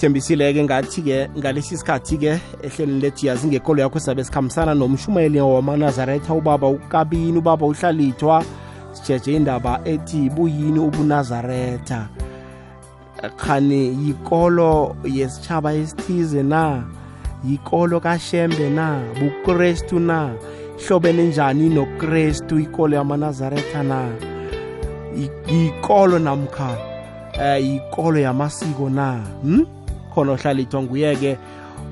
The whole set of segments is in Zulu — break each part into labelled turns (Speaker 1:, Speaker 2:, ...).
Speaker 1: thembisile-ke ngathi-ke ngalesi sikhathi-ke ehlelweni lethu yazi ngekolo yakho sabe sikhambisana nomshumayeli wamanazaretha ubaba ukabini ubaba uhlalithwa. Sijeje indaba ethi buyini ubunazaretha khani yikolo yesitshaba esithize na? Yikolo kashembe na? Bukrestu na? Hlobene njani nokrestu ikolo yamanazaretha na? Yikolo namkha eh yikolo yamasiko na? Hm khona ohlalithwa nguye-ke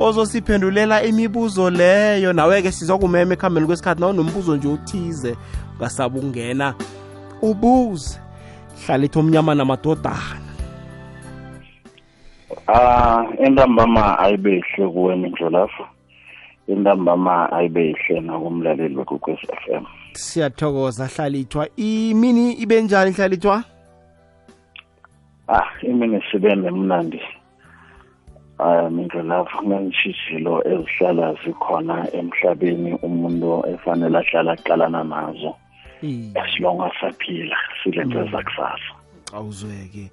Speaker 1: ozosiphendulela imibuzo leyo nawe-ke sizokumema ekuhambeni kwesikhathi nawo nombuzo nje othize ungasabe ukungena. Ubuze hlalithwa omnyama namadodana.
Speaker 2: Ah entambama ayibehle kuwe mindlolafu intambama ayibehle nakumlaleli wegukwez FM
Speaker 1: siyathokoza hlalithwa imini ibe njani hlalithwa
Speaker 2: ah imini sibe nemnandi. Ah mindlolafu ngangishishilo ezihlala zikhona emhlabeni umuntu efanele ahlala aqalana nazo. Esilonga saphila silenze zakusasa
Speaker 1: awuzweke.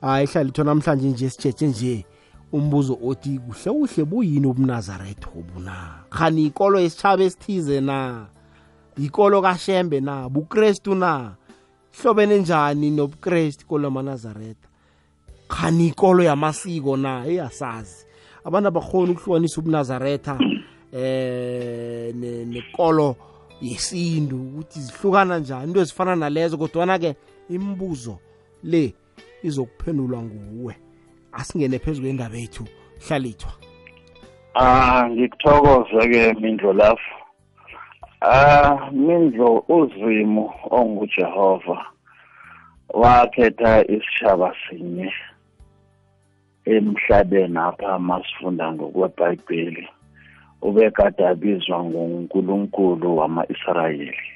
Speaker 1: Hayi hlalithwa namhlanje nje sijeje nje. Umbuzo othi kuhle kuhle buyini ubunazaretha obuna khani ikolo yesitshaba esithize na? Ikolo kashembe na? Bukrestu na? Hlobene njani nobukrestu ikolo yamanazaretha khani ikolo yamasiko na? Eyasazi abantu abakhona ukuhlukanisa ubunazaretha eh nekolo yesintu ukuthi zihlukana njani into ezifana nalezo kodwana-ke imibuzo le izokuphendulwa nguwe. Asingene phezu kwendaba yethu hlalithwa.
Speaker 2: Ah ngikuthokoze-ke mindlo lapho. Ah mindlo uzimo ongujehova wakhetha isishaba sinye. Emhlabeni apha masifunda ngokwebhayibheli ubekade abizwa ngunkulunkulu wama-israyeli.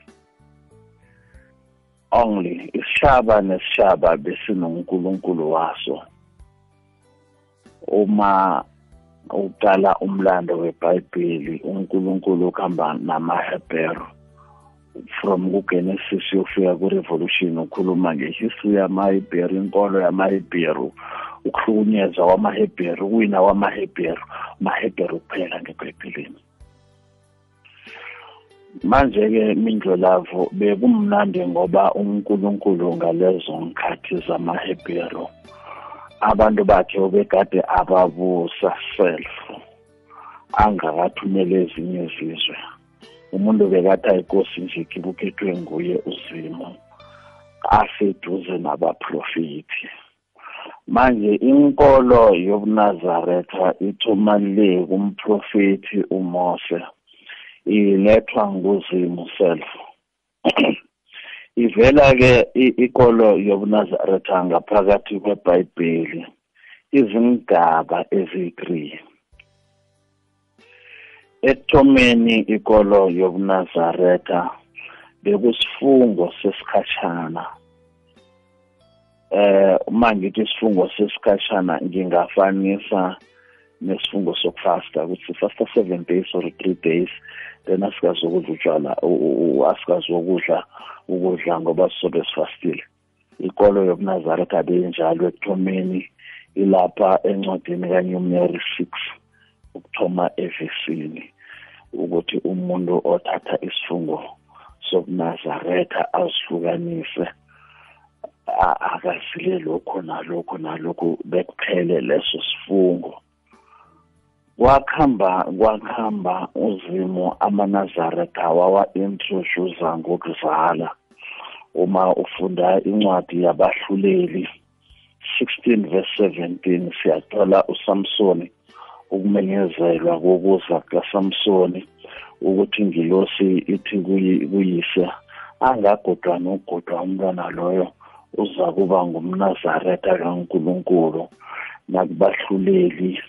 Speaker 2: Only isishaba nesishaba besinonkulunkulu waso. Uma uqala umlando webhayibheli unkulunkulu ukuhamba namaheberu from kugenesis uyofika kurevolution ukhuluma ngehistory yamaheberu inkolo yamaheberu ukuhlukunyezwa kwamaheberu kuwina kwamaheberu maheberu kuphela ngebhayibhelini manje-ke mindlolavo bekumnandi ngoba unkulunkulu ngalezo nkhathi zamaheberu abantu bakhe ubekade ababusa self angakathumele ezinye izizwe. Umuntu bekade ayinkosi nje kibukhethwe nguye uzimo aseduze nabaprofiti manje inkolo yobunazaretha ithoma le kumprofeti umose. Ilethwa nguzimu self ivela-ke ikolo yobunazaretha ngaphakathi kwebhayibheli izingaba eziyi-three. Ekuthomeni ikolo yobunazaretha bekusifungo sesikhatshana eh uma ngithi isifungo sesikhatshana ngingafanisa nesifungo sokufasta ukuthi fasta seven days or three days then asikazi ukudla utshwala asikazi ukudla ukudla ngoba sisobe sifastile. Ikolo yobunazaretha benjalo ekuthomeni ilapha encwadini kanyumeri six ukuthoma evesini ukuthi umuntu othatha isifungo sobunazaretha azihlukanise. Akazile lokho nalokho nalokho bekuphele leso sifungo. Kwakhamba kwakhamba uzimo amanazaretha wawa-introduza ngokuzala. Uma ufunda incwadi yabahluleli 16 verse 17 siyathola usamsoni ukumenyezelwa kokuza kasamsoni ukuthi ingilosi ithi kuyise. Angagodwa nogodwa umntwana loyo uza kuba ngumnazaretha kankulunkulu nakubahluleli.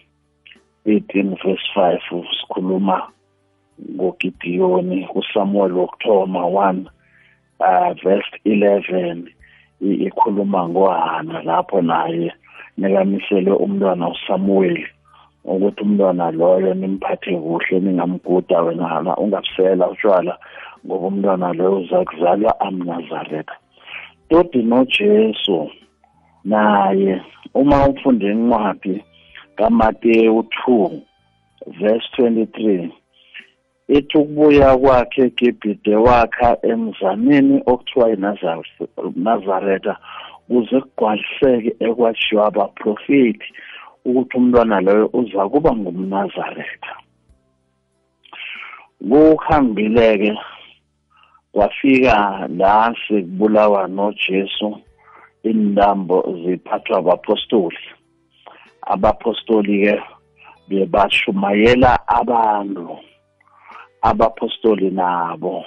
Speaker 2: 18 verse 5 sikhuluma ngogidiyoni kusamuel wokuthoma 1 uh, verse 11 ikhuluma ngohana lapho naye nekamiselwe umntwana usamuweli ukuthi umntwana loyo nimphathe kuhle ningamguda wena ungabusela utshwala ngoba umntwana loyo uza kuzalwa amnazaretha. Todi nojesu naye uma ufunde incwadi kaMateyu 2 verse 23 ethi ukubuya kwakhe eGibhite wakha emzaneni okuthiwa yiNazaretha kuze kugwaliseke ekwatshiwa abaprofeti ukuthi umntwana loyo uza kuba ngumnazaretha kuhambile-ke kwafika la sekubulawa nojesu intambo ziphathwa abapostoli abapostoli-ke bebashumayela abantu abapostoli nabo.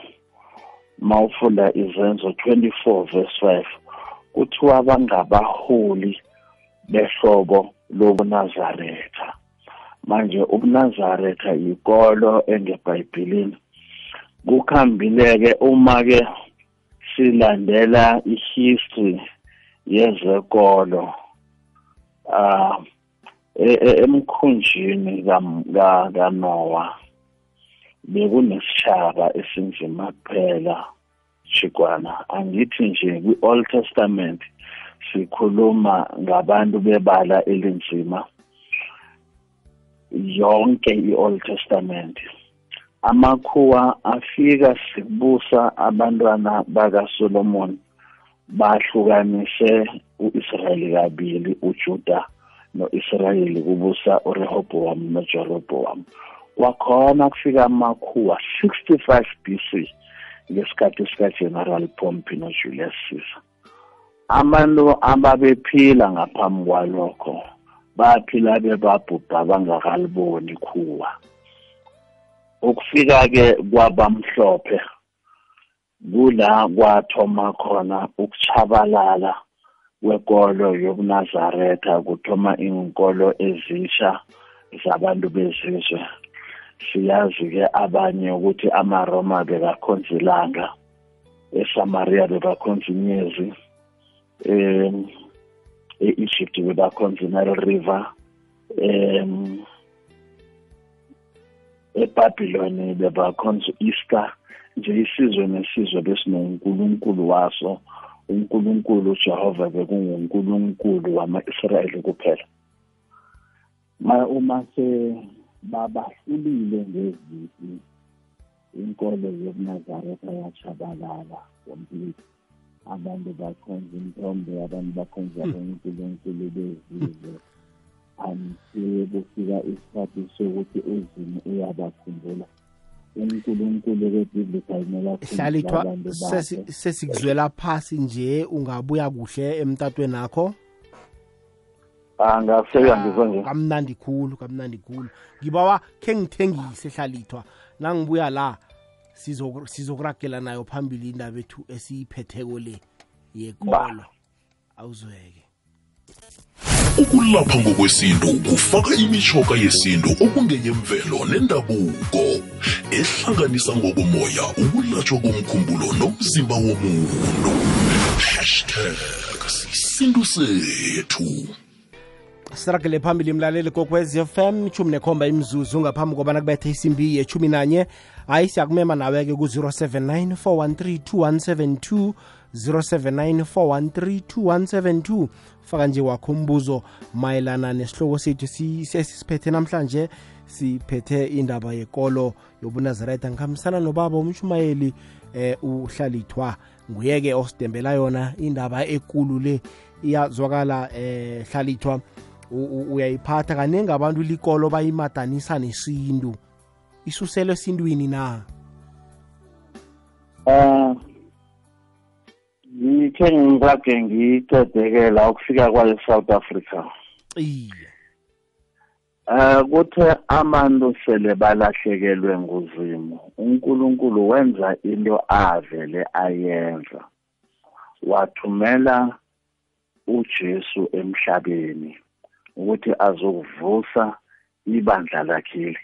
Speaker 2: Mawufunda izenzo 24 verse 5 kuthiwa bangabaholi behlobo lobunazaretha. Manje ubunazaretha yikolo engebhayibhilini. Kukhambile-ke uma-ke silandela i-history yezekolo uh emkhunjini kaNoah bekunesishaba esinzima kuphela chikwana angithi nje kwi-Old Testament sikhuluma ngabantu bebala elinzima yonke i-Old Testament. Amakhuwa afika sibusa abantwana bakaSolomon bahlukanise uIsrayeli kabili uJuda noIsrayeli kubusa uRehoboam noJeroboam kwakhona kufika amakhuwa 65 BC ngesikhathi sikaGeneral Pompey noJulius Caesar. Abantu ababephila ngaphambi kwalokho baphila bebabhubha bangakaliboni ikhuwa ukufika-ke kwabamhlophe kula kwathoma khona ukuchabalala kwekolo yobunazaretha kuthoma inkolo ezisha zabantu bezizwe. Siyazi-ke abanye ukuthi amaroma bekakhonza ilanga eSamaria bebakhonza inyezi um e-Egypt bebakhonza i-Nile River um eBabylon bebakhonza Easter nje isizwe nesizwe besinonkulunkulu waso uNkulunkulu Jehova bekungunkulunkulu wama-Israyeli kuphela. Uma se babahlulile ngezipi inkolo yobunazaretha yachabalala complete abantu bakhonza intombe abantu bakhonza unkulunkulu bezizwe. Until kufika isikhathi sokuthi uzimo uyabakhumbula. Unkulunkulu kebhiblical
Speaker 1: hlalithwa sesikuzwela phasi nje ungabuya kuhle emtatweni akho
Speaker 2: angaseka ah, ngizwa nje.
Speaker 1: kamnandi khulu kamnandi khulu. Ngibawa khe ngithengise hlalithwa nangibuya la sizokuragela nayo phambili indaba ethu esiyiphetheko le yekolo. Awuzweke.
Speaker 3: Ukulapha ngokwesintu kufaka imishoka yesintu okungeyemvelo nendabuko ehlanganisa ngokomoya ukulatshwa komkhumbulo nomzimba womuntu. Hashtag sisintu sethu.
Speaker 1: Siragele phambili mlaleli kokwez FM ichumi nekhomba imzuzu ngaphambi kobana kubethe isimbi yechumi nanye. Hayi siyakumema nawe-ke ku-079 413 079 faka nje wakho umbuzo mayelana nesihloko sethu sesisiphethe namhlanje. Siphethe indaba yekolo yobunazaretha ngikhambisana nobaba umshumayeli eh uhlalithwa. Nguye-ke osidembela yona indaba ekulu le iyazwakala eh hlalithwa. Uyayiphatha kaningi abantu likolo bayimadanisa nesintu. Isusele esintwini na?
Speaker 2: Um ngikhe ngirage ngicedekela ukufika kwale South Africa.
Speaker 1: Iye.
Speaker 2: Eh kuthe abantu sele balahlekelwe nguzimo uNkulunkulu wenza into avele ayenza. Wathumela uJesu emhlabeni ukuthi azokuvusa ibandla lakhile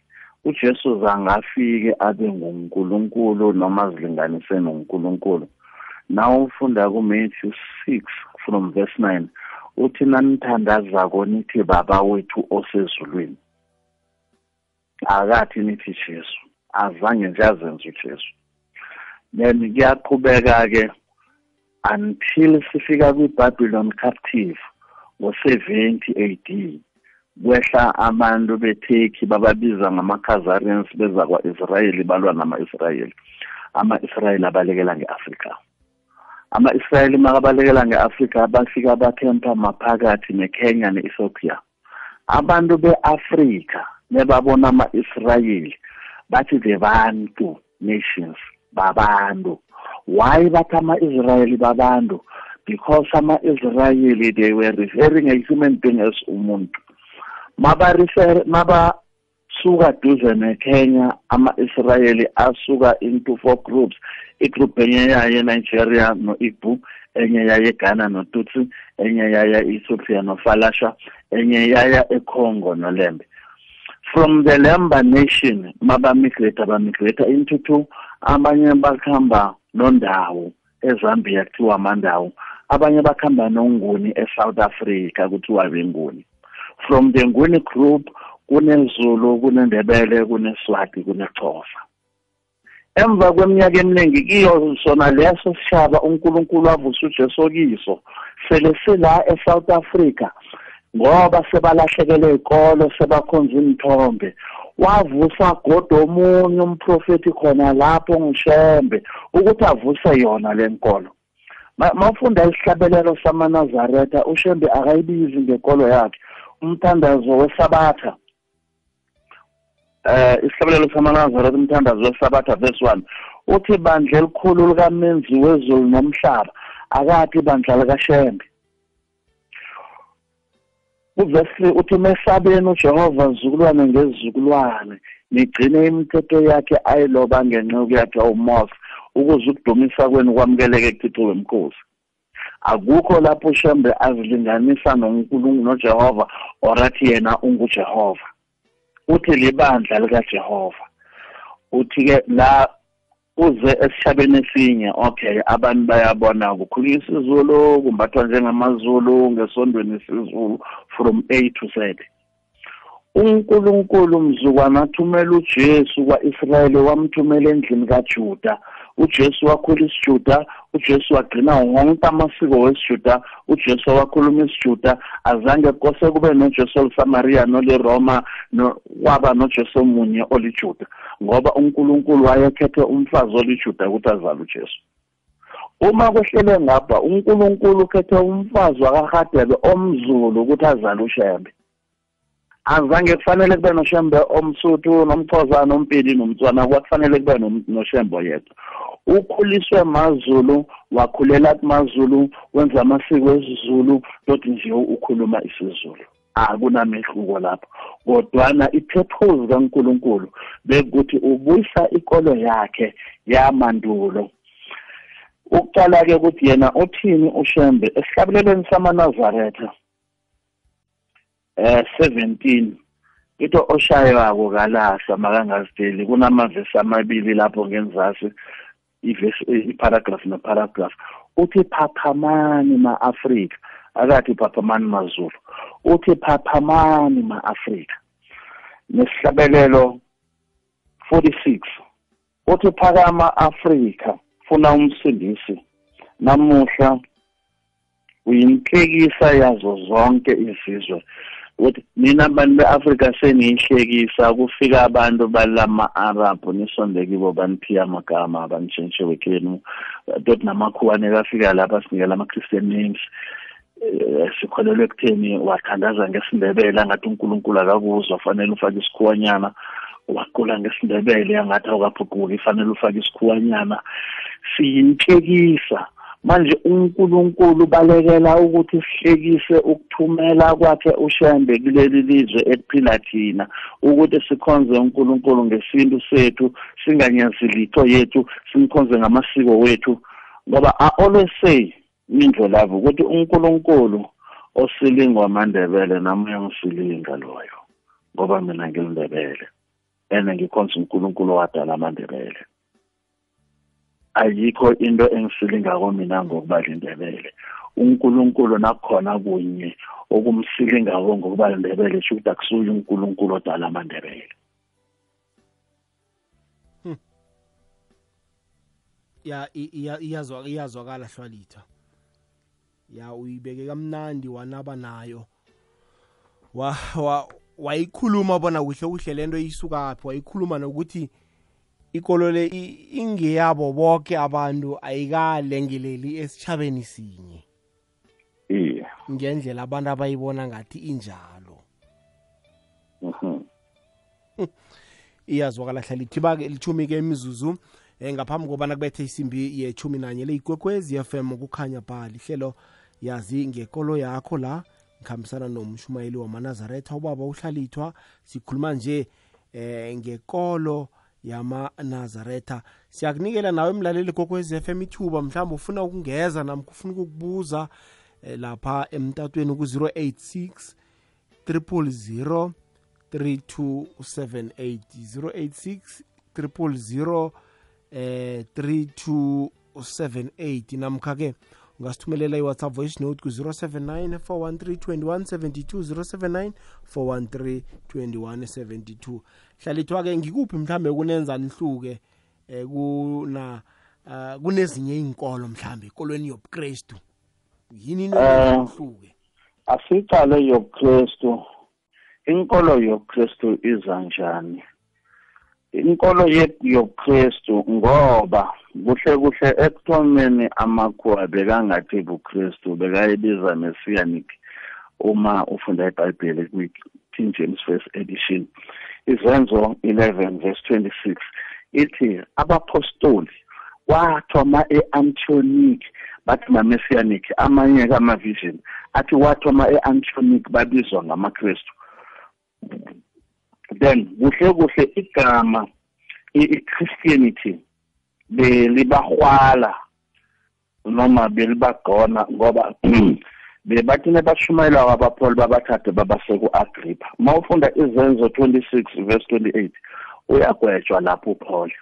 Speaker 2: uJesu zangafike abe nguNkulunkulu noma azilinganise noNkulunkulu. Naw ufunda kuMatthew 6 from verse 9 uthi nanithandazako nithi baba wethu osezulwini. Akathi nithi Jesu azange nje azenze uJesu. Then kuyaqhubeka ke until sifika kwiBabylon captive ngo-70 AD kwehla abantu beTurkey bababiza ngama-Khazarians beza kwa-Israyeli balwa nama-Israyeli ama-Israyeli abalekela nge-Afrika. ama-Israyeli makabalekela nge-Afrika bafika bathempa maphakathi neKenya ne-Ethiopia. Abantu be-Afrika nebabona ama-Israyeli bathi the bantu nations babantu. Why bathi ama-Israyeli babantu? Because ama-Israyeli they were referring a human being as umuntu. Mabarefer mabasuka duze neKenya ama-Israyeli asuka into four groups. Igroup enye yaye Nigeria no-Igbo enye yaye Ghana no-Tutsi enye yaya Ethiopia no-Falasha enye yaya eCongo noLembe. From the Lemba nation mabamigrate abamigrate into two abanye bakhamba nondawo eZambia kuthiwa amandawo abanye bakhamba nonguni eSouth Africa kuthiwa benguni. From the nguni group kunezulu kunendebele kuneswati kunexhosa. Emva kweminyaka eminingi kiyo sona leso sishaba uNkulunkulu wavusa uJesu kiso sele sila eSouth Africa ngoba sebalahlekelwe ikolo sebakhonza imithombe wavusa godo omunye umprofeti khona lapho ngishembe ukuthi avuse yona lenkolo mawufunda isihlabelelo samanazaretha ushembe akayibizi ngekolo yakhe umthandazo wesabatha. Eh isihlabelelo samanazaretha umthandazo wesabatha verse 1 uthi bandla elikhulu likamenzi wezulu nomhlaba akathi bandla likashembe. Uvesi uthi mesabeni uJehova zizukulwane ngezizukulwane nigcine imithetho yakhe ayiloba ngenxuku yakhe uMose ukuze ukudumisa kwenu kwamukeleke kuThixo wemkhosi akukho lapho ushembe azilinganisa noNkulunkulu noJehova orathi yena unguJehova. Uthi libandla likaJehova uthi ke la uze esishabeni esinye okay abantu bayabona kukhulunywa isiZulu kumbathwa njengamaZulu ngesondweni isiZulu from A to Z. uNkulunkulu mzukwana athumela uJesu kwaIsrayeli wamthumela endlini kaJuda. uJesu wakhula isiJuda uJesu wagcina wonke amasiko wesiJuda uJesu wakhuluma isiJuda. Azange kose kube noJesu oliSamaria noliRoma no kwaba noJesu omunye oliJuda ngoba uNkulunkulu wayekhethe umfazi oliJuda ukuthi azale uJesu. Uma kwehlele ngapha uNkulunkulu ukhethe umfazi wakahadebe omzulu ukuthi azale uShembe. Azange kufanele kube noshembe omsuthu nomxhosa nompili nomtswana kwakufanele kube noshembe yedwa ukhuliswe mazulu wakhulela kumazulu wenza amasiko esizulu toti nje ukhuluma isizulu. Akunamehluko lapho. Kodwana ipurpose kaNkuluNkulu bekuthi ubuyisa ikolo yakhe yamandulo. Ukuqala ke ukuthi yena uthini ushembe esihlabelelweni samanazaretha eh 17 into oshayako kalahla makangazideli kunamavesi amabili lapho ngenzasi ivesi iparagraph neparagraph. Uthi phaphamani ma-afrika akathi phaphamani mazulu uthi phaphamani ma-afrika. Nesihlabelelo 46 uthi phakama afrika funa umsindisi namuhla uyinhlekisa yazo zonke izizwe. Ukuthi mina abantu be-afrika seniyihlekisa kufika abantu balama-arabhu nisonde kibo baniphiya amagama banitshentshe wekhenu toti namakhuwane kafika lapha sinikela ama-christian names. Um sikholelwa ekutheni wathandaza ngesindebele angathi unkulunkulu akakuzwa fanele ufake isikhuwanyana. Waqula ngesindebele angathi awukaphuquki fanele ufake isikhuwanyana. Siyinhlekisa. Manje uNkulunkulu balekela ukuthi sihlekise ukuthumela kwakhe ushembe kuleli lizwe eliphila thina ukuthi sikhonze uNkulunkulu ngesintu sethu singanyazilitho yethu simkhonze ngamasiko wethu. Ngoba i always say mindlo lavo ukuthi uNkulunkulu osilingwa amandebele nami uyangisilinga loyo. Ngoba mina ngilindebele ene ngikhonza uNkulunkulu wadala amandebele. Ayikho into engisilingako mina ngokuba lindebele. uNkulunkulu nakhona kunye okumsilingako ngokuba lindebele sho ukuthi akusuye uNkulunkulu odala amandebele.
Speaker 1: Ya iyazwa iyazwakala hlwalitha. Ya uyibeke kamnandi wanaba nayo. Wa wa wayikhuluma bona kuhle kuhle lento isukaphi wayikhuluma nokuthi ikolo le i- ingeyabo bonke abantu ayikalengeleli esitshabeni sinye.
Speaker 2: Iye
Speaker 1: ngendlela abantu abayibona ngathi injalo.
Speaker 2: Mhm.
Speaker 1: Iyazwakala hlala ithiba-ke lithumi-ke imizuzu um ngaphambi kobana kubethe isimbi yechumi nanye le ikwekwezi FM kukhanya pha lihlelo yazi ngekolo yakho la ngikhambisana nomshumayeli wamanazaretha ubaba uhlalithwa sikhuluma nje eh ngekolo yamanazaretha siyakunikela nawe emlaleli kokwezi FM ithuba mhlawumbe ufuna ukungeza namkha ufuna ukukubuza eh, lapha emtatweni ku-086 000 3278 086 000 eh 3278 namkha-ke ungasithumelela i-whatsapp voice note ku-079 413 2172 079 413 2172 hlalithwa-ke ngikuphi mhlambe kunenzani hluke eh kuna uh, kunezinye iinkolo mhlambe ekolweni yobuKristu? Yini
Speaker 2: Eh.
Speaker 1: nohluke
Speaker 2: asicale yobuKristu. Inkolo yobuKristu iza njani? Inkolo yobuKristu ngoba kuhle kuhle ekuthomeni amakhuwa bekangathi buKristu bekayibiza messianic uma ufunda iBhayibheli kwi-King James First Edition. Izenzo 11 verse 26 ithi abapostoli wathoma e-Antioch bathi ma-messianic amanye kama-vision athi wathoma e-Antioch babizwa ngamaKristu. Then kuhle kuhle igama i- i-Christianity belibahwala noma belibagona ngoba bebathi nebashumayela kwabapholi babathathe babase ku-agrippa. Uma ufunda izenzo 26 verse 28 uyagwetshwa lapho uphole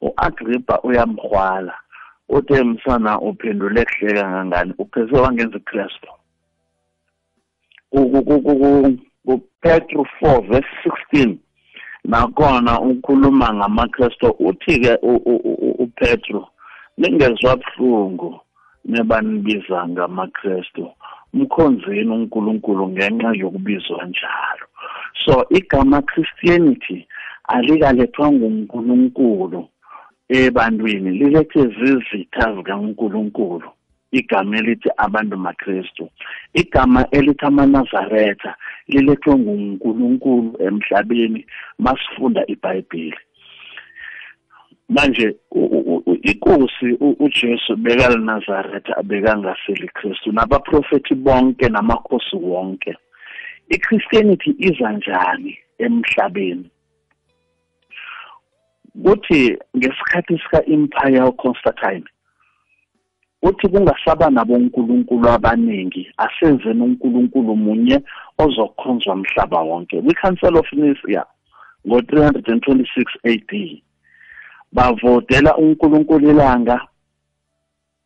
Speaker 2: u-agrippa uyamhwala uthe msana uphendule kuhle kangangani? Upheze wangenza ikristu. Kupetro 4 verse 16 nakhona ukhuluma ngamakristu. Uthi-ke u- u- u- upetro ningezwa buhlungu nebanibiza ngamakristu. Mkhonzeni unkulunkulu ngenxa yokubizwa njalo. So igama christianity alikalethwa ngunkulunkulu ebantwini lilethe zizitha zikankulunkulu. Igama elithi abantu makristu. Igama elithi amanazaretha lilethwe ngunkulunkulu emhlabeni masifunda ibhayibheli. Manje u- u- u- inkosi u- ujesu bekalinazaretha bekangaseli kristu nabaprofethi bonke namakhosi wonke. Ichristianity iza njani emhlabeni? Kuthi ngesikhathi sika-empire constantine uthi kungasaba nabonkulunkulu abaningi asenzeni unkulunkulu munye ozokhonzwa mhlaba wonke. Kwi-council of nicaea ngo-326 AD bavotela unkulunkulu ilanga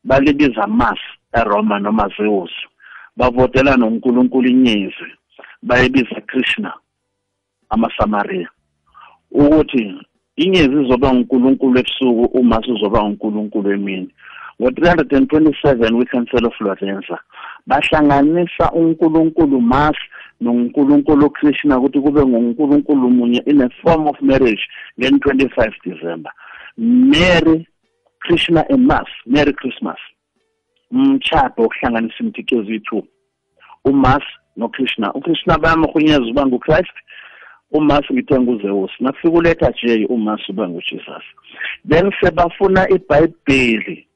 Speaker 2: balibiza Mars eRoma noma Zeus. Bavotela nonkulunkulu inyezi bayibiza Krishna amaSamaria ukuthi inyezi izoba unkulunkulu ebusuku uMars uzoba unkulunkulu emini. Ngo-327 we-council of Laodicea bahlanganisa unkulunkulu Mars nonkulunkulu Krishna ukuthi kube ngunkulunkulu munye in a form of marriage ngen-25 December. Mary Krishna and Mars Merry Christmas. Umtshado wokuhlanganisa imthikizo yi-two uMars noKrishna. uKrishna bayamrhunyeza uba nguChrist uMars ngithe nguZeus nakufika uletha J uMars uba nguJesus. Then sebafuna iBhayibheli.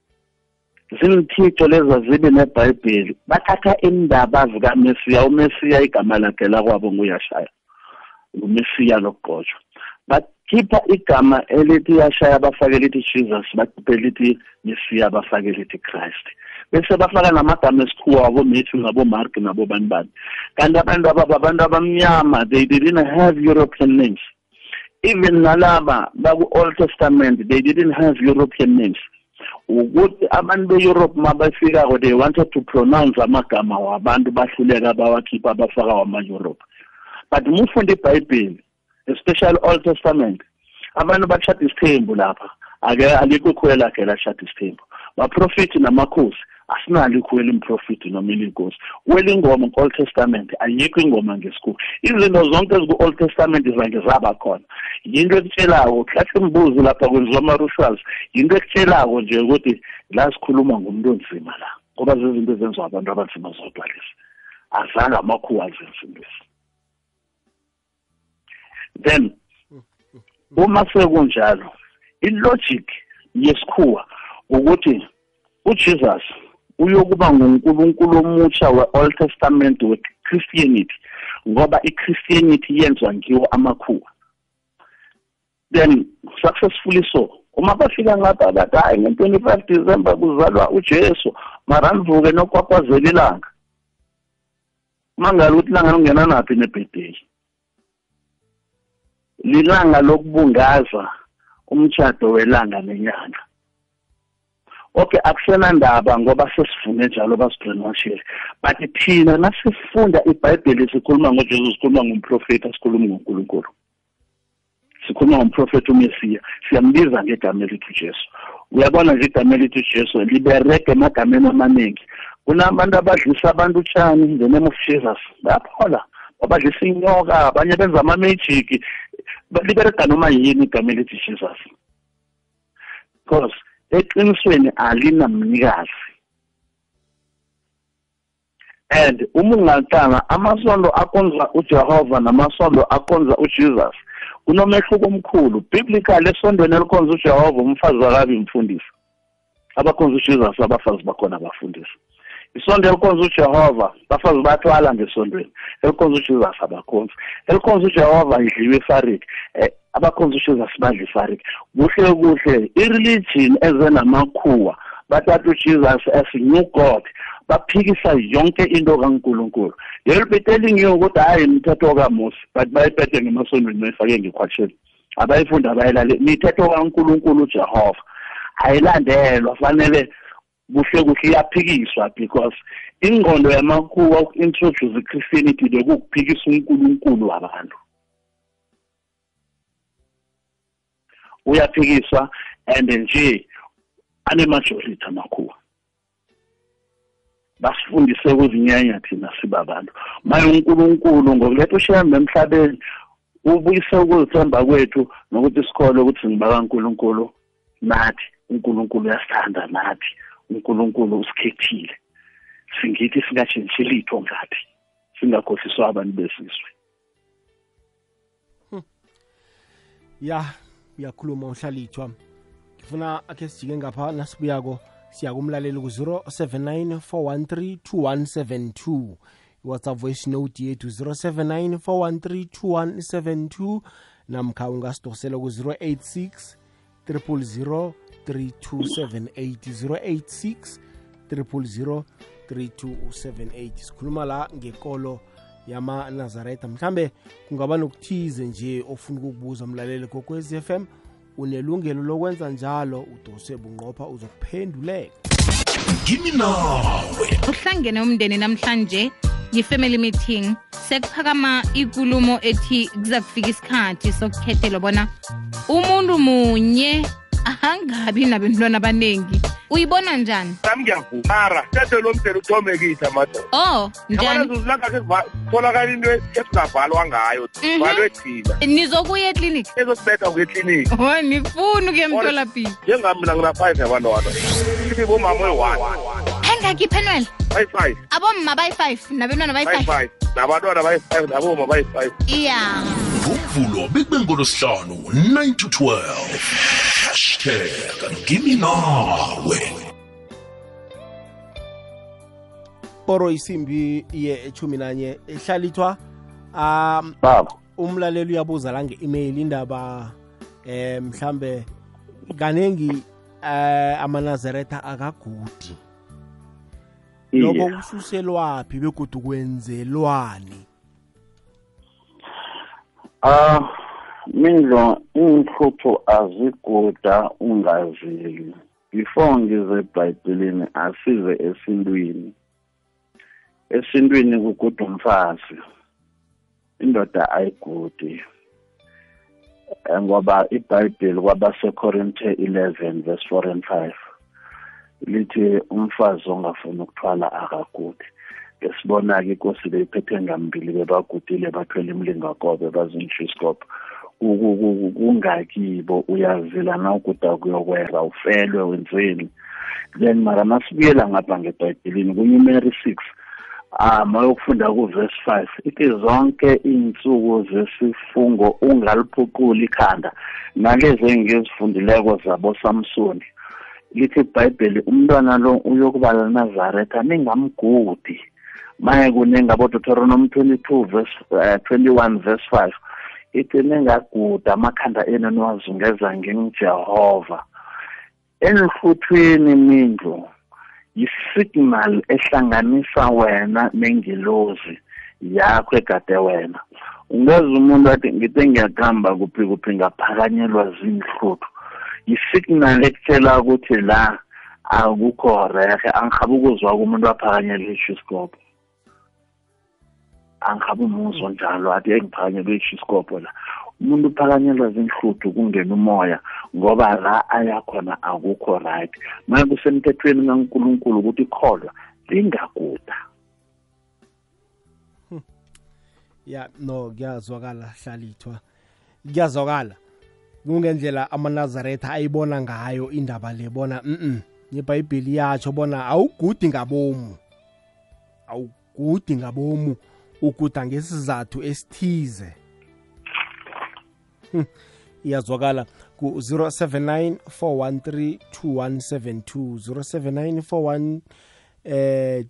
Speaker 2: Zimthixo leza zibe nebhayibheli. Bathatha indaba zikaMesiya. uMesiya igama lakhe lakwabo nguyashaya ngumesiya lokugqotshwa bakhipha igama elithi yashaya bafake lithi Jesus bakhiphe lithi Mesiya bafake lithi Christ. Bese bafaka namagama esikhuwa wabo Matthew nabo Mark nabo bani. Bani kanti abantu ababa abantu abamnyama they didn't have European names. Even nalaba baku Old Testament they didn't have European names. Ukuthi abantu be-Europe mabafikako they wanted to pronounce amagama wabantu bahluleka bawakhipha bafaka wama-Europe but mufunda ibhayibheli especially Old Testament. Abantu bashada isithembu lapha. Ake alikho ikhwela lakhe lashada isithembu. Baprofethi namakhosi asinalo ikhwela improfiti noma ilinkosi. Wela ingoma ku-old testament ayikho ingoma ngesikhuwa. Izinto zonke eziku-old testament zange zaba khona. Yinto ekutshelako hlahle imbuzi lapha kwenziwa ama-rituals yinto ekutshelako nje ukuthi la sikhuluma ngumuntu onzima la ngoba zizinto ezenziwa abantu abanzima zodwa lezi. Azange amakhuwa azenza intwezi then uma sekunjalo ilogic yesikhuwa ukuthi uJesus uyokuba ngunkulunkulu omutsha we-Old Testament we-Christianity ngoba i-Christianity yenziwa ngiwo amakhuwa. Then successfully so. Uma bafika ngapha bathi hayi nge-25 December kuzalwa uJesu mara nivuke nokwakwazela ilanga. Mangala ukuthi ilanga lingena naphi nebirthday lilanga lokubungaza umtshado welanga nenyanga okay akusenandaba ngoba sesivune njalo basibrainwashile but thina nasifunda ibhayibheli sikhuluma ngojesu sikhuluma ngumprofethi asikhulumi ngonkulunkulu. Sikhuluma ngomprofethi umesiya siyambiza ngegama elithi ujesu uyabona nje igama elithi ujesu liberege emagameni amaningi kunabantu abadlisa abantu utshani the of jesus. Bayaphola babadlisa inyoka abanye benza ama-magic. Liberega noma yini igama elithi jesus? Because eqinisweni alinamnikazi. And uma ungaqala amasondo akhonza uJehova namasondo akhonza uJesus kunomehluko omkhulu. Biblical esondweni elikhonza uJehova umfazi akabi umfundisi abakhonza uJesus abafazi bakhona abafundisi isondo elikhonza uJehova bafazi bathwala ngesondweni elikhonza uJesus abakhonzi. Elikhonza uJehova idliwe ifariki eh, abakhonza uJesus badla ifariki kuhle kuhle. Ireligion eze namakhuwa bathatha uJesus as new god baphikisa yonke into kaNkuluNkulu. They'll be telling you ukuthi hayi imithetho kaMose but bayiphethe ngemasondweni bayifake ngekhwatsheni. Abayifunda abayilale imithetho kaNkuluNkulu uJehova. Ayilandelwa fanele kuhle kuhle iyaphikiswa because ingqondo yamakhuwa uku-introduce i-christianity bekukuphikisa unkulunkulu wabantu. Uyaphikiswa and nje anemajority amakhuwa basifundise ukuzinyanya thina sibabantu. Maye unkulunkulu ngokuletha ushembe emhlabeni ubuyise ukuzithemba kwethu nokuthi sikholwe ukuthi ngibakankulunkulu nathi unkulunkulu uyasithanda nathi. Unkulunkulu usikhethile. Singithi singatshintshi litho ngathi singakhohliswa abantu besizwe
Speaker 1: ya uyakhuluma uhlalithwa ngifuna akhe sijike ngapha nasibuyako siya kumlaleli ku-079 413 2172 iwhatsapp voice note yethu 079 413 2172 namkha ungasidosela ku-086 000 3278 086 3278 sikhuluma la ngekolo yama-nazareta. Mhlambe kungaba nokuthize nje ofuna ukukubuza mlaleli kokwez FM unelungelo lokwenza njalo. Udose bunqopha uzokuphenduleka.
Speaker 3: Kimi nawe
Speaker 4: uhlangene umndeni namhlanje yi-family meeting. Sekuphakama ikulumo ethi kuza kufika isikhathi sokukhethelwa bona umuntu munye angabi nabentwana abaningi uyibona njani?
Speaker 5: Sami ngiyavumara sethe lo mdela uthomekisa madoda
Speaker 4: o
Speaker 5: oh, njanitholakala into e- esingavalwa ngayo
Speaker 4: mhm.
Speaker 5: valwe thina.
Speaker 4: Eh, nizokuya ekliniki
Speaker 5: ezosibetha kuye ekliniki
Speaker 4: o oh, nifuni ukuya
Speaker 5: njengami mina ngina-five yabantwana. Ibomama oyi-one.
Speaker 4: Engaki penwel
Speaker 5: bayi-five.
Speaker 4: Abomma bayi-five nabentwana bayi-five.
Speaker 5: Nabantwana bayi-five nabomma bayi-five.
Speaker 4: Iya.
Speaker 3: Ngumvulo bekube ngolosihlanu 9 to 12 ngimi nawe.
Speaker 1: Poro isimbi ye-echumi nanye ehlalithwa um
Speaker 2: baba.
Speaker 1: umlaleli uyabuza la nge-email indaba eh mhlambe kanengi eh amanazaretha akagudi. Lokho kususelwaphi begudu kwenzelwani?
Speaker 2: Ah mindlo inhlupho aziguda ungazili before ngize ebhayibhelini asize esintwini. Esintwini kuguda umfazi. Indoda ayigudi. Eh, ngoba ibhayibheli kwabasekorinte 11 verse 4 and 5 lithi umfazi ongafuni ukuthwala akagudi. Ngesibona-ke inkosi beyiphethe ngambili bebagudile bathwele imlingakobe bazintshiskopo kungakibo uyazila na ukuda kuyokwera ufelwe wenzeni? Then mara masibuyela ngapha ngebhayibhilini kunyumeri six um mayokufunda kuvesi five ithi zonke iy'nsuku zesifungo ungaliphuquli ikhanda nalezi engizifundileko zabosamsoni. Lithi ibhayibheli umntwana lo uyokuba lanazaretha ningamgudi. Maye kunengabo deuteronomy 22 verse uh, 21 verse 5 ithi ningaguda amakhanda enu niwazungeza ngengijehova enihluthwini mindlu yisignal ehlanganisa wena nengilozi yakho egade wena. Ungeza umuntu athi ngithe ngiyakuhamba kuphi kuphi ngaphakanyelwa zinhluthu. Yisignal ekutshela ukuthi la akukho rehe angihabe ukuzwa kumuntu waphakanyelwa ishiskopo angihabe umuzwa njalo athi engiphakanyelwe ishiskopo la. Umuntu uphakanyelwa zinhluthu kungena umoya ngoba la ayakhona akukho right. Maye kusemthethweni kaNkuluNkulu ukuthi ikholwa lingakuda
Speaker 1: ya no kuyazwakala hlalithwa. Kuyazwakala. Kungendlela amanazaretha ayibona ngayo indaba le bona mhm ibhayibheli yatsho bona awugudi ngabomu. Awugudi ngabomu. Uguda ngesizathu esithize. Iyazwakala ku-079 413 2172 079 413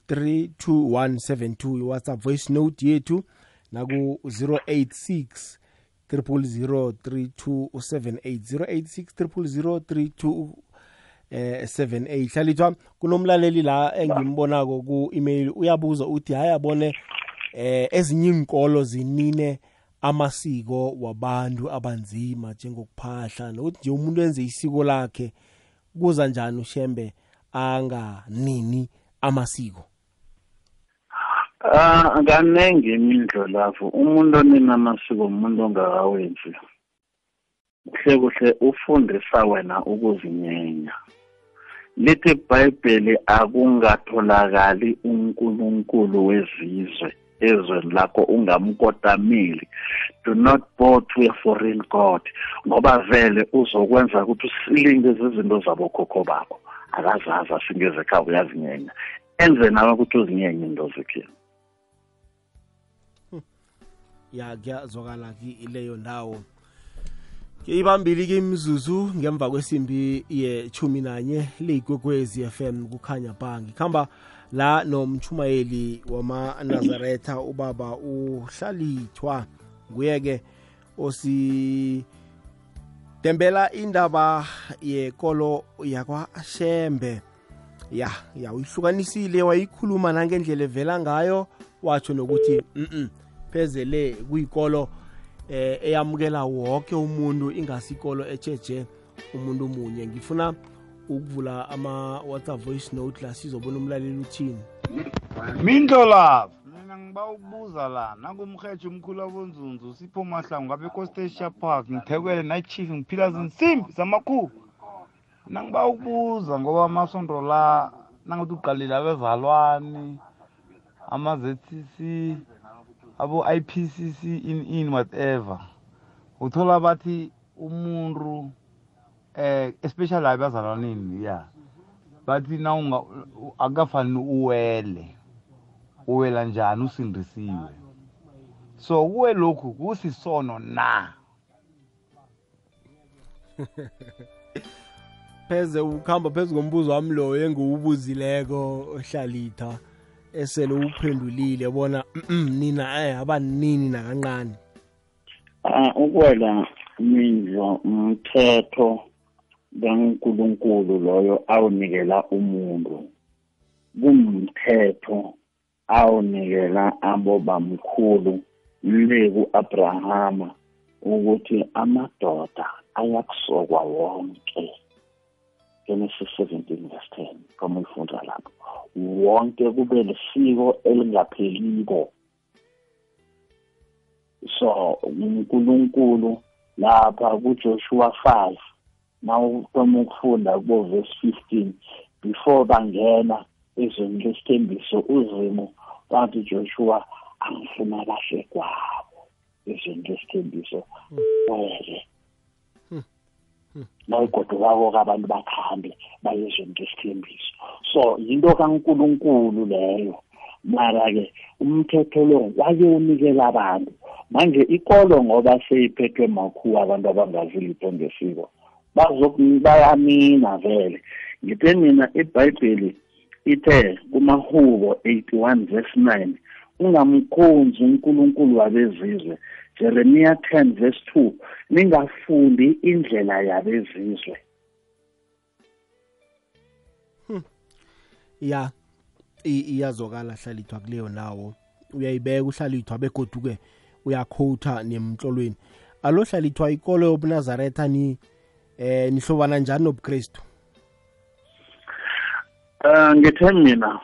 Speaker 1: 3172 iwhatsapp voice note yethu naku-086 3003278 086 30032 eh 78 hlalithwa kunomlaleli la engimbonako ku-email uyabuza uthi hayi abone eh ezinye inkolo zinine amasiko wabantu abanzima njengokuphahla nokuthi nje umuntu wenze isiko lakhe kuza njani ushembe anganini amasiko?
Speaker 2: Ah kanenge imindlo lapho. Umuntu onina amasiko umuntu ongakawenzi. Kuhle kuhle ufundisa wena ukuzinyenya. Lithi ibhayibheli akungatholakali unkulunkulu wezizwe. Ezweni lakho ungamkodamili do not bow to a foreign god ngoba vele uzokwenza ukuthi usilinge izinto zabokhokho bakho. Akazazi asingeze ekhaya uyazinyenya. Enze nawe ukuthi uzinyenye into zekhini
Speaker 1: ya kuyazwakala leyo ndawo. Ibambili ke imizuzu ngemva kwesimbi ye-chumi nanye leyigwekwezi FM kukhanya ba ngikhamba la nomchumayeli wamanazaretha ubaba uhlalithwa nguye-ke osidembela indaba yekolo yakwashembe. Ya ya uyihlukanisile wayikhuluma nangendlela evela ngayo watsho nokuthi mm phezele kuyikolo eh eyamukela wonke umuntu ingasikolo echeje umuntu munye ngifuna ukuvula ama-whatsapp voice note la sizobona umlaleli uthini?
Speaker 6: Mindlolavu mina ngiba ukubuza la nangumrhetsho umkhulu abonzunzu sipho mahlangu ngabe ecostation park ngithekele night-chief ngiphila zinsimbi zamakhulu. Nangiba ukubuza ngoba amasondo la nangathi uqalile abezalwane ama-zcc abo-ipcc in in whatever. Uthola bathi umuntu eh especially abazalwaneni ya. Bathi nawunga akukafanele uwele. Uwela njani? Usindisiwe. So kuwe lokhu kusisono na?
Speaker 1: Pheze ukuhamba phezu kombuzo wami lo engiwubuzileko ohlalitha esele uphendulile bona nina eh abanini nakancane
Speaker 2: ah ukwela mindlo umthetho kaNkuluNkulu loyo awunikela umuntu kumthetho awunikela abo bamkhulu le ku-abrahama ukuthi amadoda ayakusokwa wonke. Genesis 17 verse 10 kama uyifunda lapho. Wonke kube lesiko elingapheliko so uNkulunkulu lapha kuJoshua 5 nawuthoma ukufunda kubo verse 15 before bangena ezweni lesithembiso uzimo wathi joshua angifuna kahle kwabo. Ezweni lesithembiso wele nayigodukako-ke abantu bakhambe baye ezweni lesithembiso. So yinto kankulunkulu leyo. Mara-ke umthetho lo wake unikela abantu. Manje ikolo ngoba seyiphethwe makhuwa abantu abangazi litho ngesiko. Bayamina vele. Ngithe mina ibhayibheli ithe kumahubo 81 verse 9 ungamkhonzi unkulunkulu wabezizwe jeremiya 10 verse 2 ningafundi indlela yabezizwe.
Speaker 1: Ya iyazokala hlalithwa kuleyo nawo uyayibeka uhlalithwa begoduke uyakhotha nemtlolweni. Alo hlalithwa ikolo yobunazaretha ni eh nihlobana njani nobuKristu?
Speaker 2: Uh ngithe mina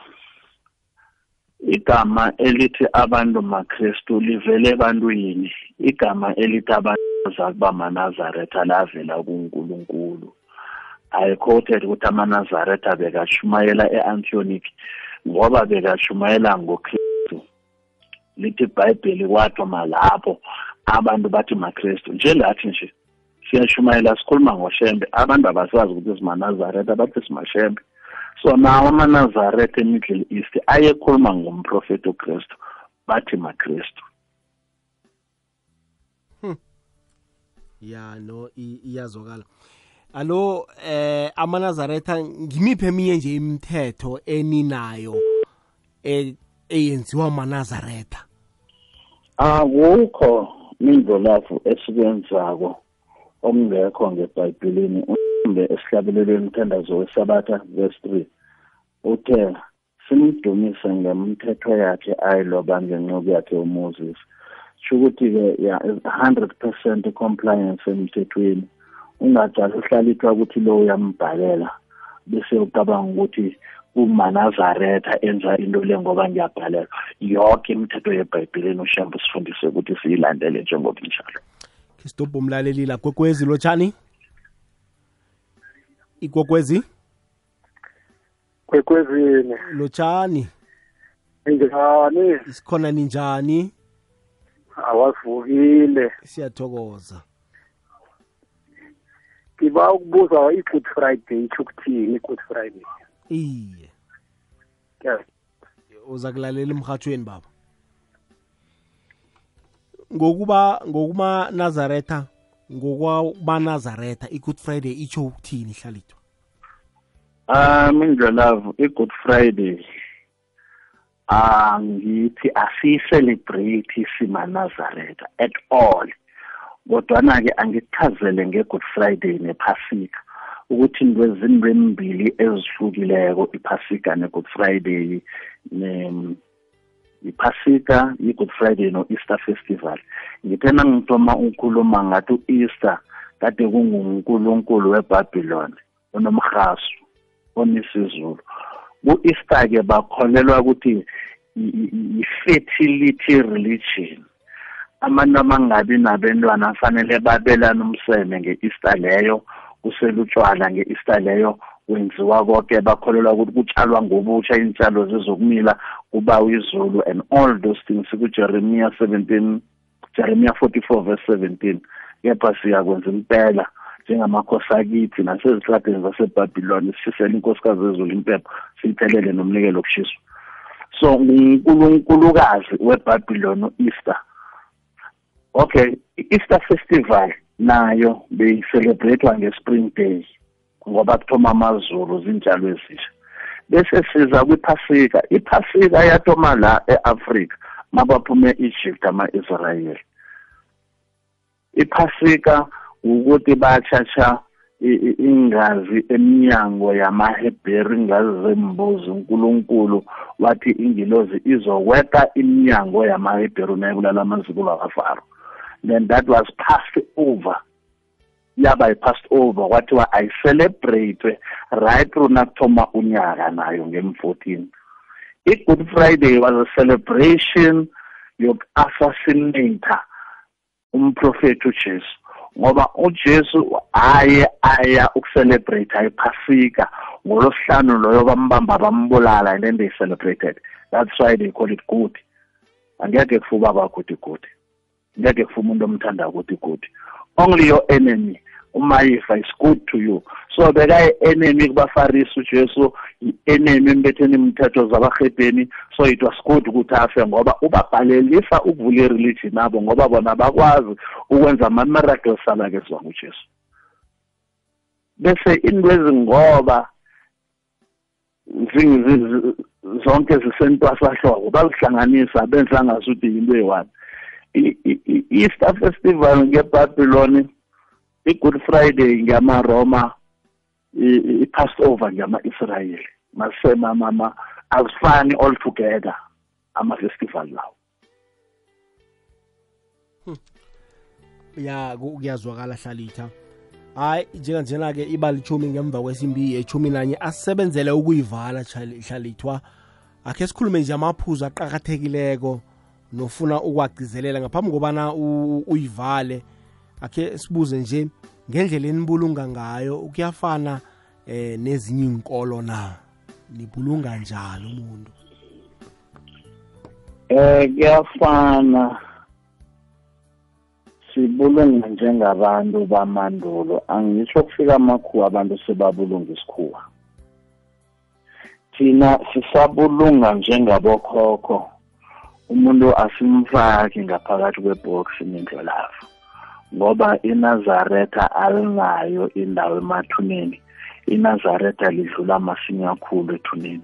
Speaker 2: igama elithi abantu maKristu livele ebantwini. Igama elithi abantu zakuba manazaretha lavela kuNkulunkulu. I quoted ukuthi amanazaretha bekashumayela eAntioch ngoba bekashumayela ngoKristu. Lithi iBhayibheli kwathoma lapho abantu bathi maKristu. Njelathi nje siyashumayela sikhuluma ngoshembe. Abantu abasazi ukuthi simanazaretha bathi simashembe. So nawo amanazaretha emiddle east ayekhuluma ngomprofeti ukristu bathi makristu.
Speaker 1: Hmm. ya no iyazokala alo eh amanazaretha ngimiphe eminye nje imithetho eninayo e, eyenziwa amanazaretha
Speaker 2: akukho mindlolafu esikwenzako okungekho ngebhayibhelini umbe esihlabelelweni umthandazo wesabatha verse 3 uthe simdumise ngemthetho yakhe ayiloba ngencuku yakhe uMoses. Shukuthi-ke ya 100% compliance emthethweni. Ungajali uhlalithwa ukuthi lo uyambhalela bese ucabanga ukuthi umanazaretha enza into le ngoba ngiyabhalela. Yonke imithetho yebhayibhelini ushambe usifundise ukuthi siyilandele njengokunjalo
Speaker 1: Stop umlaleli la kwekwezi lotshani ikwekwezi?
Speaker 7: Kwekwezini
Speaker 1: lotshani
Speaker 7: ninjani
Speaker 1: isikhona ninjani
Speaker 7: awasivukile.
Speaker 1: Siyathokoza.
Speaker 7: Ngiba ukubuza i-good friday itsho ukuthini i-good friday?
Speaker 1: Iye. Uza kulalela emhathweni baba ngokuba ngokuma Nazaretha ngokwa Nazaretha i-Good Friday itsho ukuthini hlalithwa
Speaker 2: Um indlelavu i-Good Friday angithi asiyicelebrate simanazaretha at all. Kodwana-ke angichazele nge-good friday nephasika ukuthi into ezinto embili ezihlukileko iphasika ne-good friday iphasika i-good friday no-easter festival. Ngithe nangithoma ukukhuluma ngathi u-easter kade kungunkulunkulu webhabhiloni onomhasu onisizulu ku-easter-ke bakholelwa ukuthi i-fertility religion. Abantu abangabi nabentwana afanele babelane umseme nge-easter leyo kuselutshwala nge-easter leyo kwenziwa konke bakholelwa ukuthi kutshalwa ngobutsha iy'tshalo zizokumila kubawa izulu and all those things kujeremiya 17 jeremiya 44 verse 17 kepha siyakwenza impela njengamakhosi akithi nasezitradeni zasebhabhiloni sishisele inkosikazi ezulu impepho siyithelele nomnikelo wokushiswa so ngunkulunkulukazi webhabhiloni u-easter okay i-easter festival nayo beyicelebratewa nge-spring day. Ngoba kuthoma amazulu zinjalo ezisha. Bese siza kwiphasika iphasika yathoma la e-afrika mabaphume e-egypt ama-israyeli iphasika ukuthi batshatsha ingazi eminyango yamahebheri ingazi zembuzi unkulunkulu wathi ingilozi izokweta iminyango yamahebheri unayibulala amazikulu akafaro then that was passed over. Yaba i-passed over kwathiwa ayicelebrate right through nakuthoma unyaka nayo ngem-14 i-good friday was a celebration yoku-assassinata umprofethi ujesu ngoba ujesu aye aya ukucelebrate iphasika ngolosihlanu loyo bambamba bambulala and then they celebrated. That's why they call it good. Angeke kufuba bakho uthi good. Ngeke kufa umuntu omthanda ukuthi good. Only your enemy. Umayifa is good to you. So bekayi-enemy kubafarisi ujesu i-enemy embetheni imithetho zabahebheni so it was good ukuthi afe ngoba ubabhalelisa ukuvula i-religion abo ngoba bona bakwazi ukwenza ama-miracles abakezwa ngujesu bese into ezingoba zonke zisentwasahlobo bazihlanganisa benza ngasuthi yinto eyi-one. I-easter festival ngebabyloni i-good friday ngiyama-roma i-passover ngiyama-israyeli masemamama azifani all together ama-festival lawo.
Speaker 1: Ya kuyazwakala hlalitha hayi njenganjena-ke iba lichumi ngemva kwesimbi yechumi nanye asisebenzele ukuyivala hlalithwa akhe sikhulume nje amaphuzu aqakathekileko. Nofuna ukwagcizelela ngaphambi kobana uyivale. Akhe sibuze nje ngendlela enibulunga ngayo kuyafana eh nezinye inkolo na? Nibulunga njalo umuntu?
Speaker 2: Eh kuyafana. Sibulunga njengabantu bamandulo. Angisho kufika amakhuwa abantu sebabulunga isikhuwa. Thina sisabulunga njengabokhokho. Umuntu asimfaki ngaphakathi kwebox nendlolavu ngoba iNazaretha alinayo indawo emathuneni. iNazaretha lidlula masinya kakhulu ethuneni.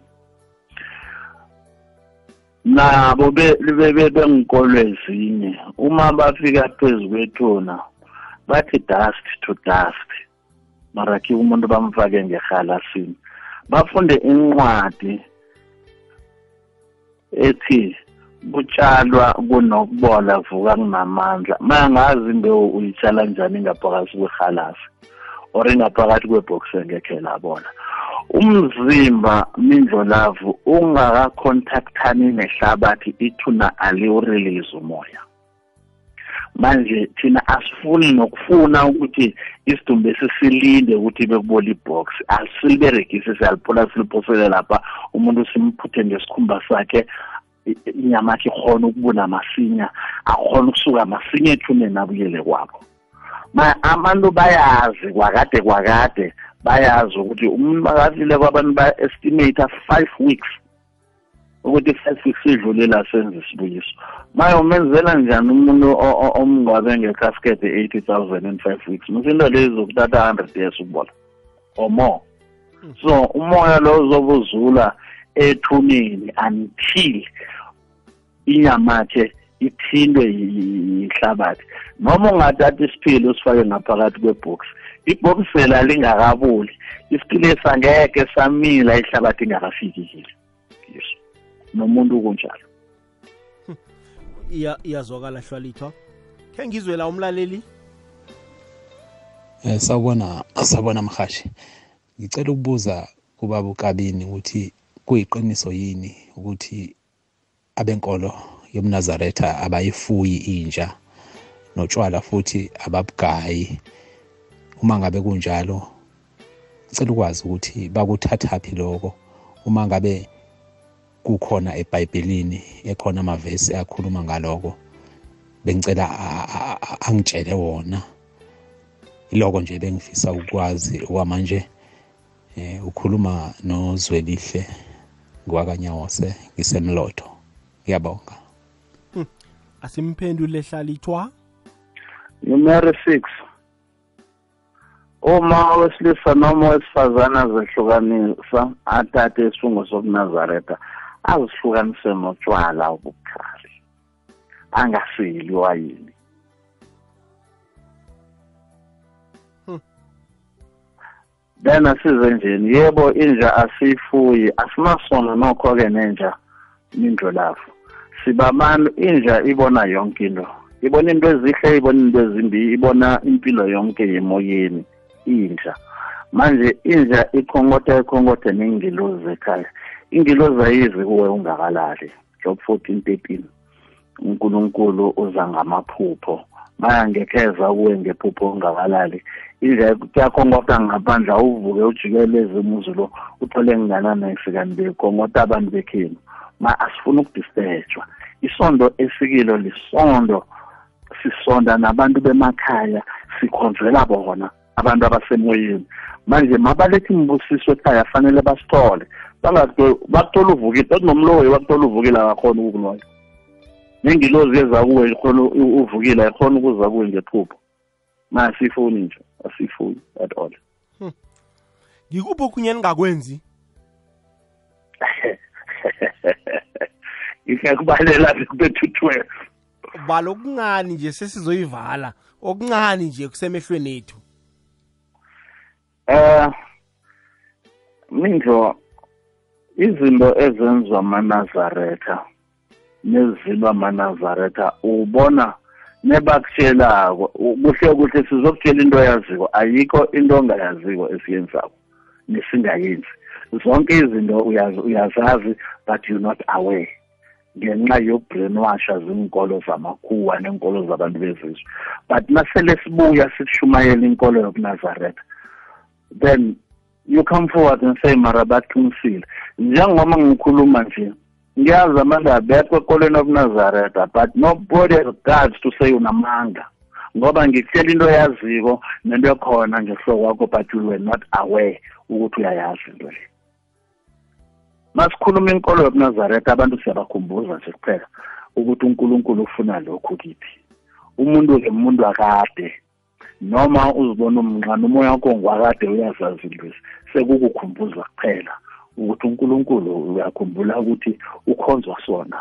Speaker 2: Nabo benginkolo ezinye uma bafika phezu kwethuna bathi dust to dust mara ke umuntu bamfake ngehalasini bafunde incwadi ethi kutshalwa kunokubola vuka kunamandla. Mangazi imbewu uyitshala njani ngaphakathi kwehalasi or ingaphakathi kwebhokisi engekhe labona umzimba mindlolavu ungakacontactani nehlabathi ithuna aliwurelease umoya. Manje thina asifuni nokufuna ukuthi isidumbu esisilinde ukuthi bekubole ibox asiliberegise siyaliphula siliphosele lapha umuntu simphuthe ngesikhumba sakhe inyama yakhe ikhona ukubuna masinya akhona ukusuka masinya ethuneni abuyele kwabo. Abantu bayazi kwakade kwakade bayazi ukuthi umuntu makafile kwabantu ba-estimate five weeks ukuthi five weeks idlulela senze isibuyiso. Maye umenzela njani umuntu omngcwabe ngecasket eighty thousand in five weeks? Mase into leyo izokuthatha hundred years ukubola or more. So umoya lo uzobe uzula ethuneni until inyama yakhe ithindwe yihlabathi noma ungathatha isiphilo usifake ngaphakathi kwebox ibhox phela lingakabuli isiphilo sangeke samila ihlabathi ingakafiki kile. Yes. Nomuntu kunjalo
Speaker 1: iyazwakala hlwalithwa khe ngizwe la umlaleli.
Speaker 8: Eh sawubona sawubona mhashi ngicela ukubuza kubaba ukabini ukuthi kuyiqiniso yini ukuthi abenkolo yomnazaretha abayifuyi inja notshwala futhi ababugayi uma ngabe kunjalo ngicela ukwazi ukuthi bakuthathaphi lokho. Uma ngabe kukhona eBhayibhelini ekhona amavesi akhuluma ngaloko bengicela angitshele wona. Iloko nje bengifisa ukwazi okwamanje eh ukhuluma nozwelihle ngwakanyawose ngisemlotho. Ngiyabonga.
Speaker 1: Hmm. asimphendule hlalithwa
Speaker 2: numero 6 uma wesilisa noma wesifazana zehlukanisa athathe isifungo sokunazaretha azihlukanise notshwala obukhali angasili wayini? Then asize njeni yebo inja asiyifuyi. Asimasona nokho-ke nenja mindlolafu sibabantu inja ibona yonke into. Ibona into ezihle ibona into ezimbi ibona impilo yonke yemoyeni inja manje inja ikhongotha ikhongothe nengilozi ekhaya ingilozi ayizi kuwe ungakalali job fourteen thirteen. Unkulunkulu uza ngamaphupho. Mayangekeza kuwe ngephupho ungakalali indlela kuyakhongota ngaphandle awuvuke ujikeleze umuzi lo uthole ngingananesi kanti bekongota abantu bekhenu. Ma asifuni ukudistejwa isondo esikilo lisondo sisonda nabantu bemakhaya sikhonzela bona abantu abasemoyeni. Manje mabaletha imbusiso ekhaya fanele basithole. Bakuthola uvukile bathi nomloyi wakuthola uvukile akakhona ukukuloya nengilozi eza kuwe ikhona uvukile ayikhona ukuza kuwe ngephupho. Ma asiyifuni nje asiyifuni at all.
Speaker 1: Ngikuphi okhunye ningakwenzi
Speaker 2: ngikakubalela kubethu twelve.
Speaker 1: Bala okuncane nje sesizoyivala. Okuncane nje kusemehlweni ethu.
Speaker 2: Eh mindlo izinto ezenziwa amanazaretha nezilwa amanazaretha ubona nebakutshelako kuhle kuhle sizokutshela into yaziko ayikho into ongayaziko esiyenzako nesingayenzi. Zonke izinto uyazazi but you're not aware. Ngenxa yobrainwasha zinkolo zamakhuwa nenkolo zabantu bezizwe. But nasele sibuya sishumayela inkolo yokunazaretha then you come forward and say mara baqinisile. Njengoba ngikhuluma nje ngiyazi amandla abekho ekolweni okunazaretha but nobody has guts to say unamanga ngoba ngikutshela into yaziko nento ekhona ngehlobo wakho but you were not aware ukuthi uyayazi into le. Masikhuluma inkolo yokunazaretha abantu siyabakhumbuza nje kuphela ukuthi unkulunkulu ufuna lokhu kithi. Umuntu-ke umuntu akade noma uzibona umnqane umoya wakho ngwakade uyazazi intwezi sekukukhumbuza kuphela ukuthi unkulunkulu uyakhumbula ukuthi ukhonzwa sona.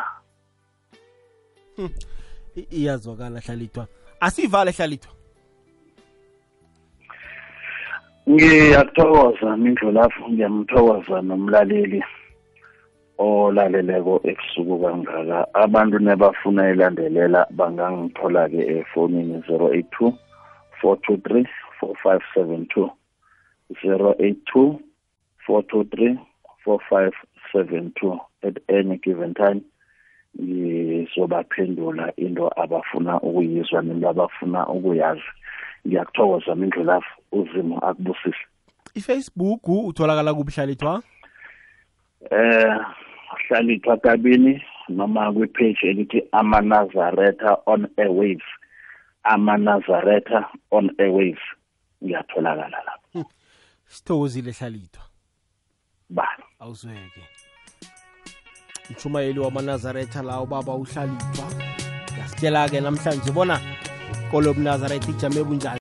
Speaker 1: Iyazwakala hlalithwa. Asivale hlalithwa.
Speaker 2: Ngiyakuthokoza mindlulafu ngiyamthokoza nomlaleli. Olaleleko ebusuku kangaka. Abantu nebafuna ilandelela bangangithola-ke efonini zero eight two four two three four five seven two. zero eight two four two three four five seven two. At any given time ngizobaphendula into abafuna ukuyizwa nento abafuna ukuyazi. Ngiyakuthokoza mindlulafu uzimo akubusise.
Speaker 1: Ifacebook utholakala kubuhlalithwa
Speaker 2: eh hlalithwa kabini noma kwipage elithi amanazaretha on airwaves amanazaretha on airwaves ngiyatholakala lapho.
Speaker 1: Sithokozile hlalithwa
Speaker 2: ba.
Speaker 1: Awuzweke. Umshumayeli wamanazaretha la ubaba uhlalithwa ngiyasitshela-ke namhlanje bona ikolo yobunazaretha ijame bunjani?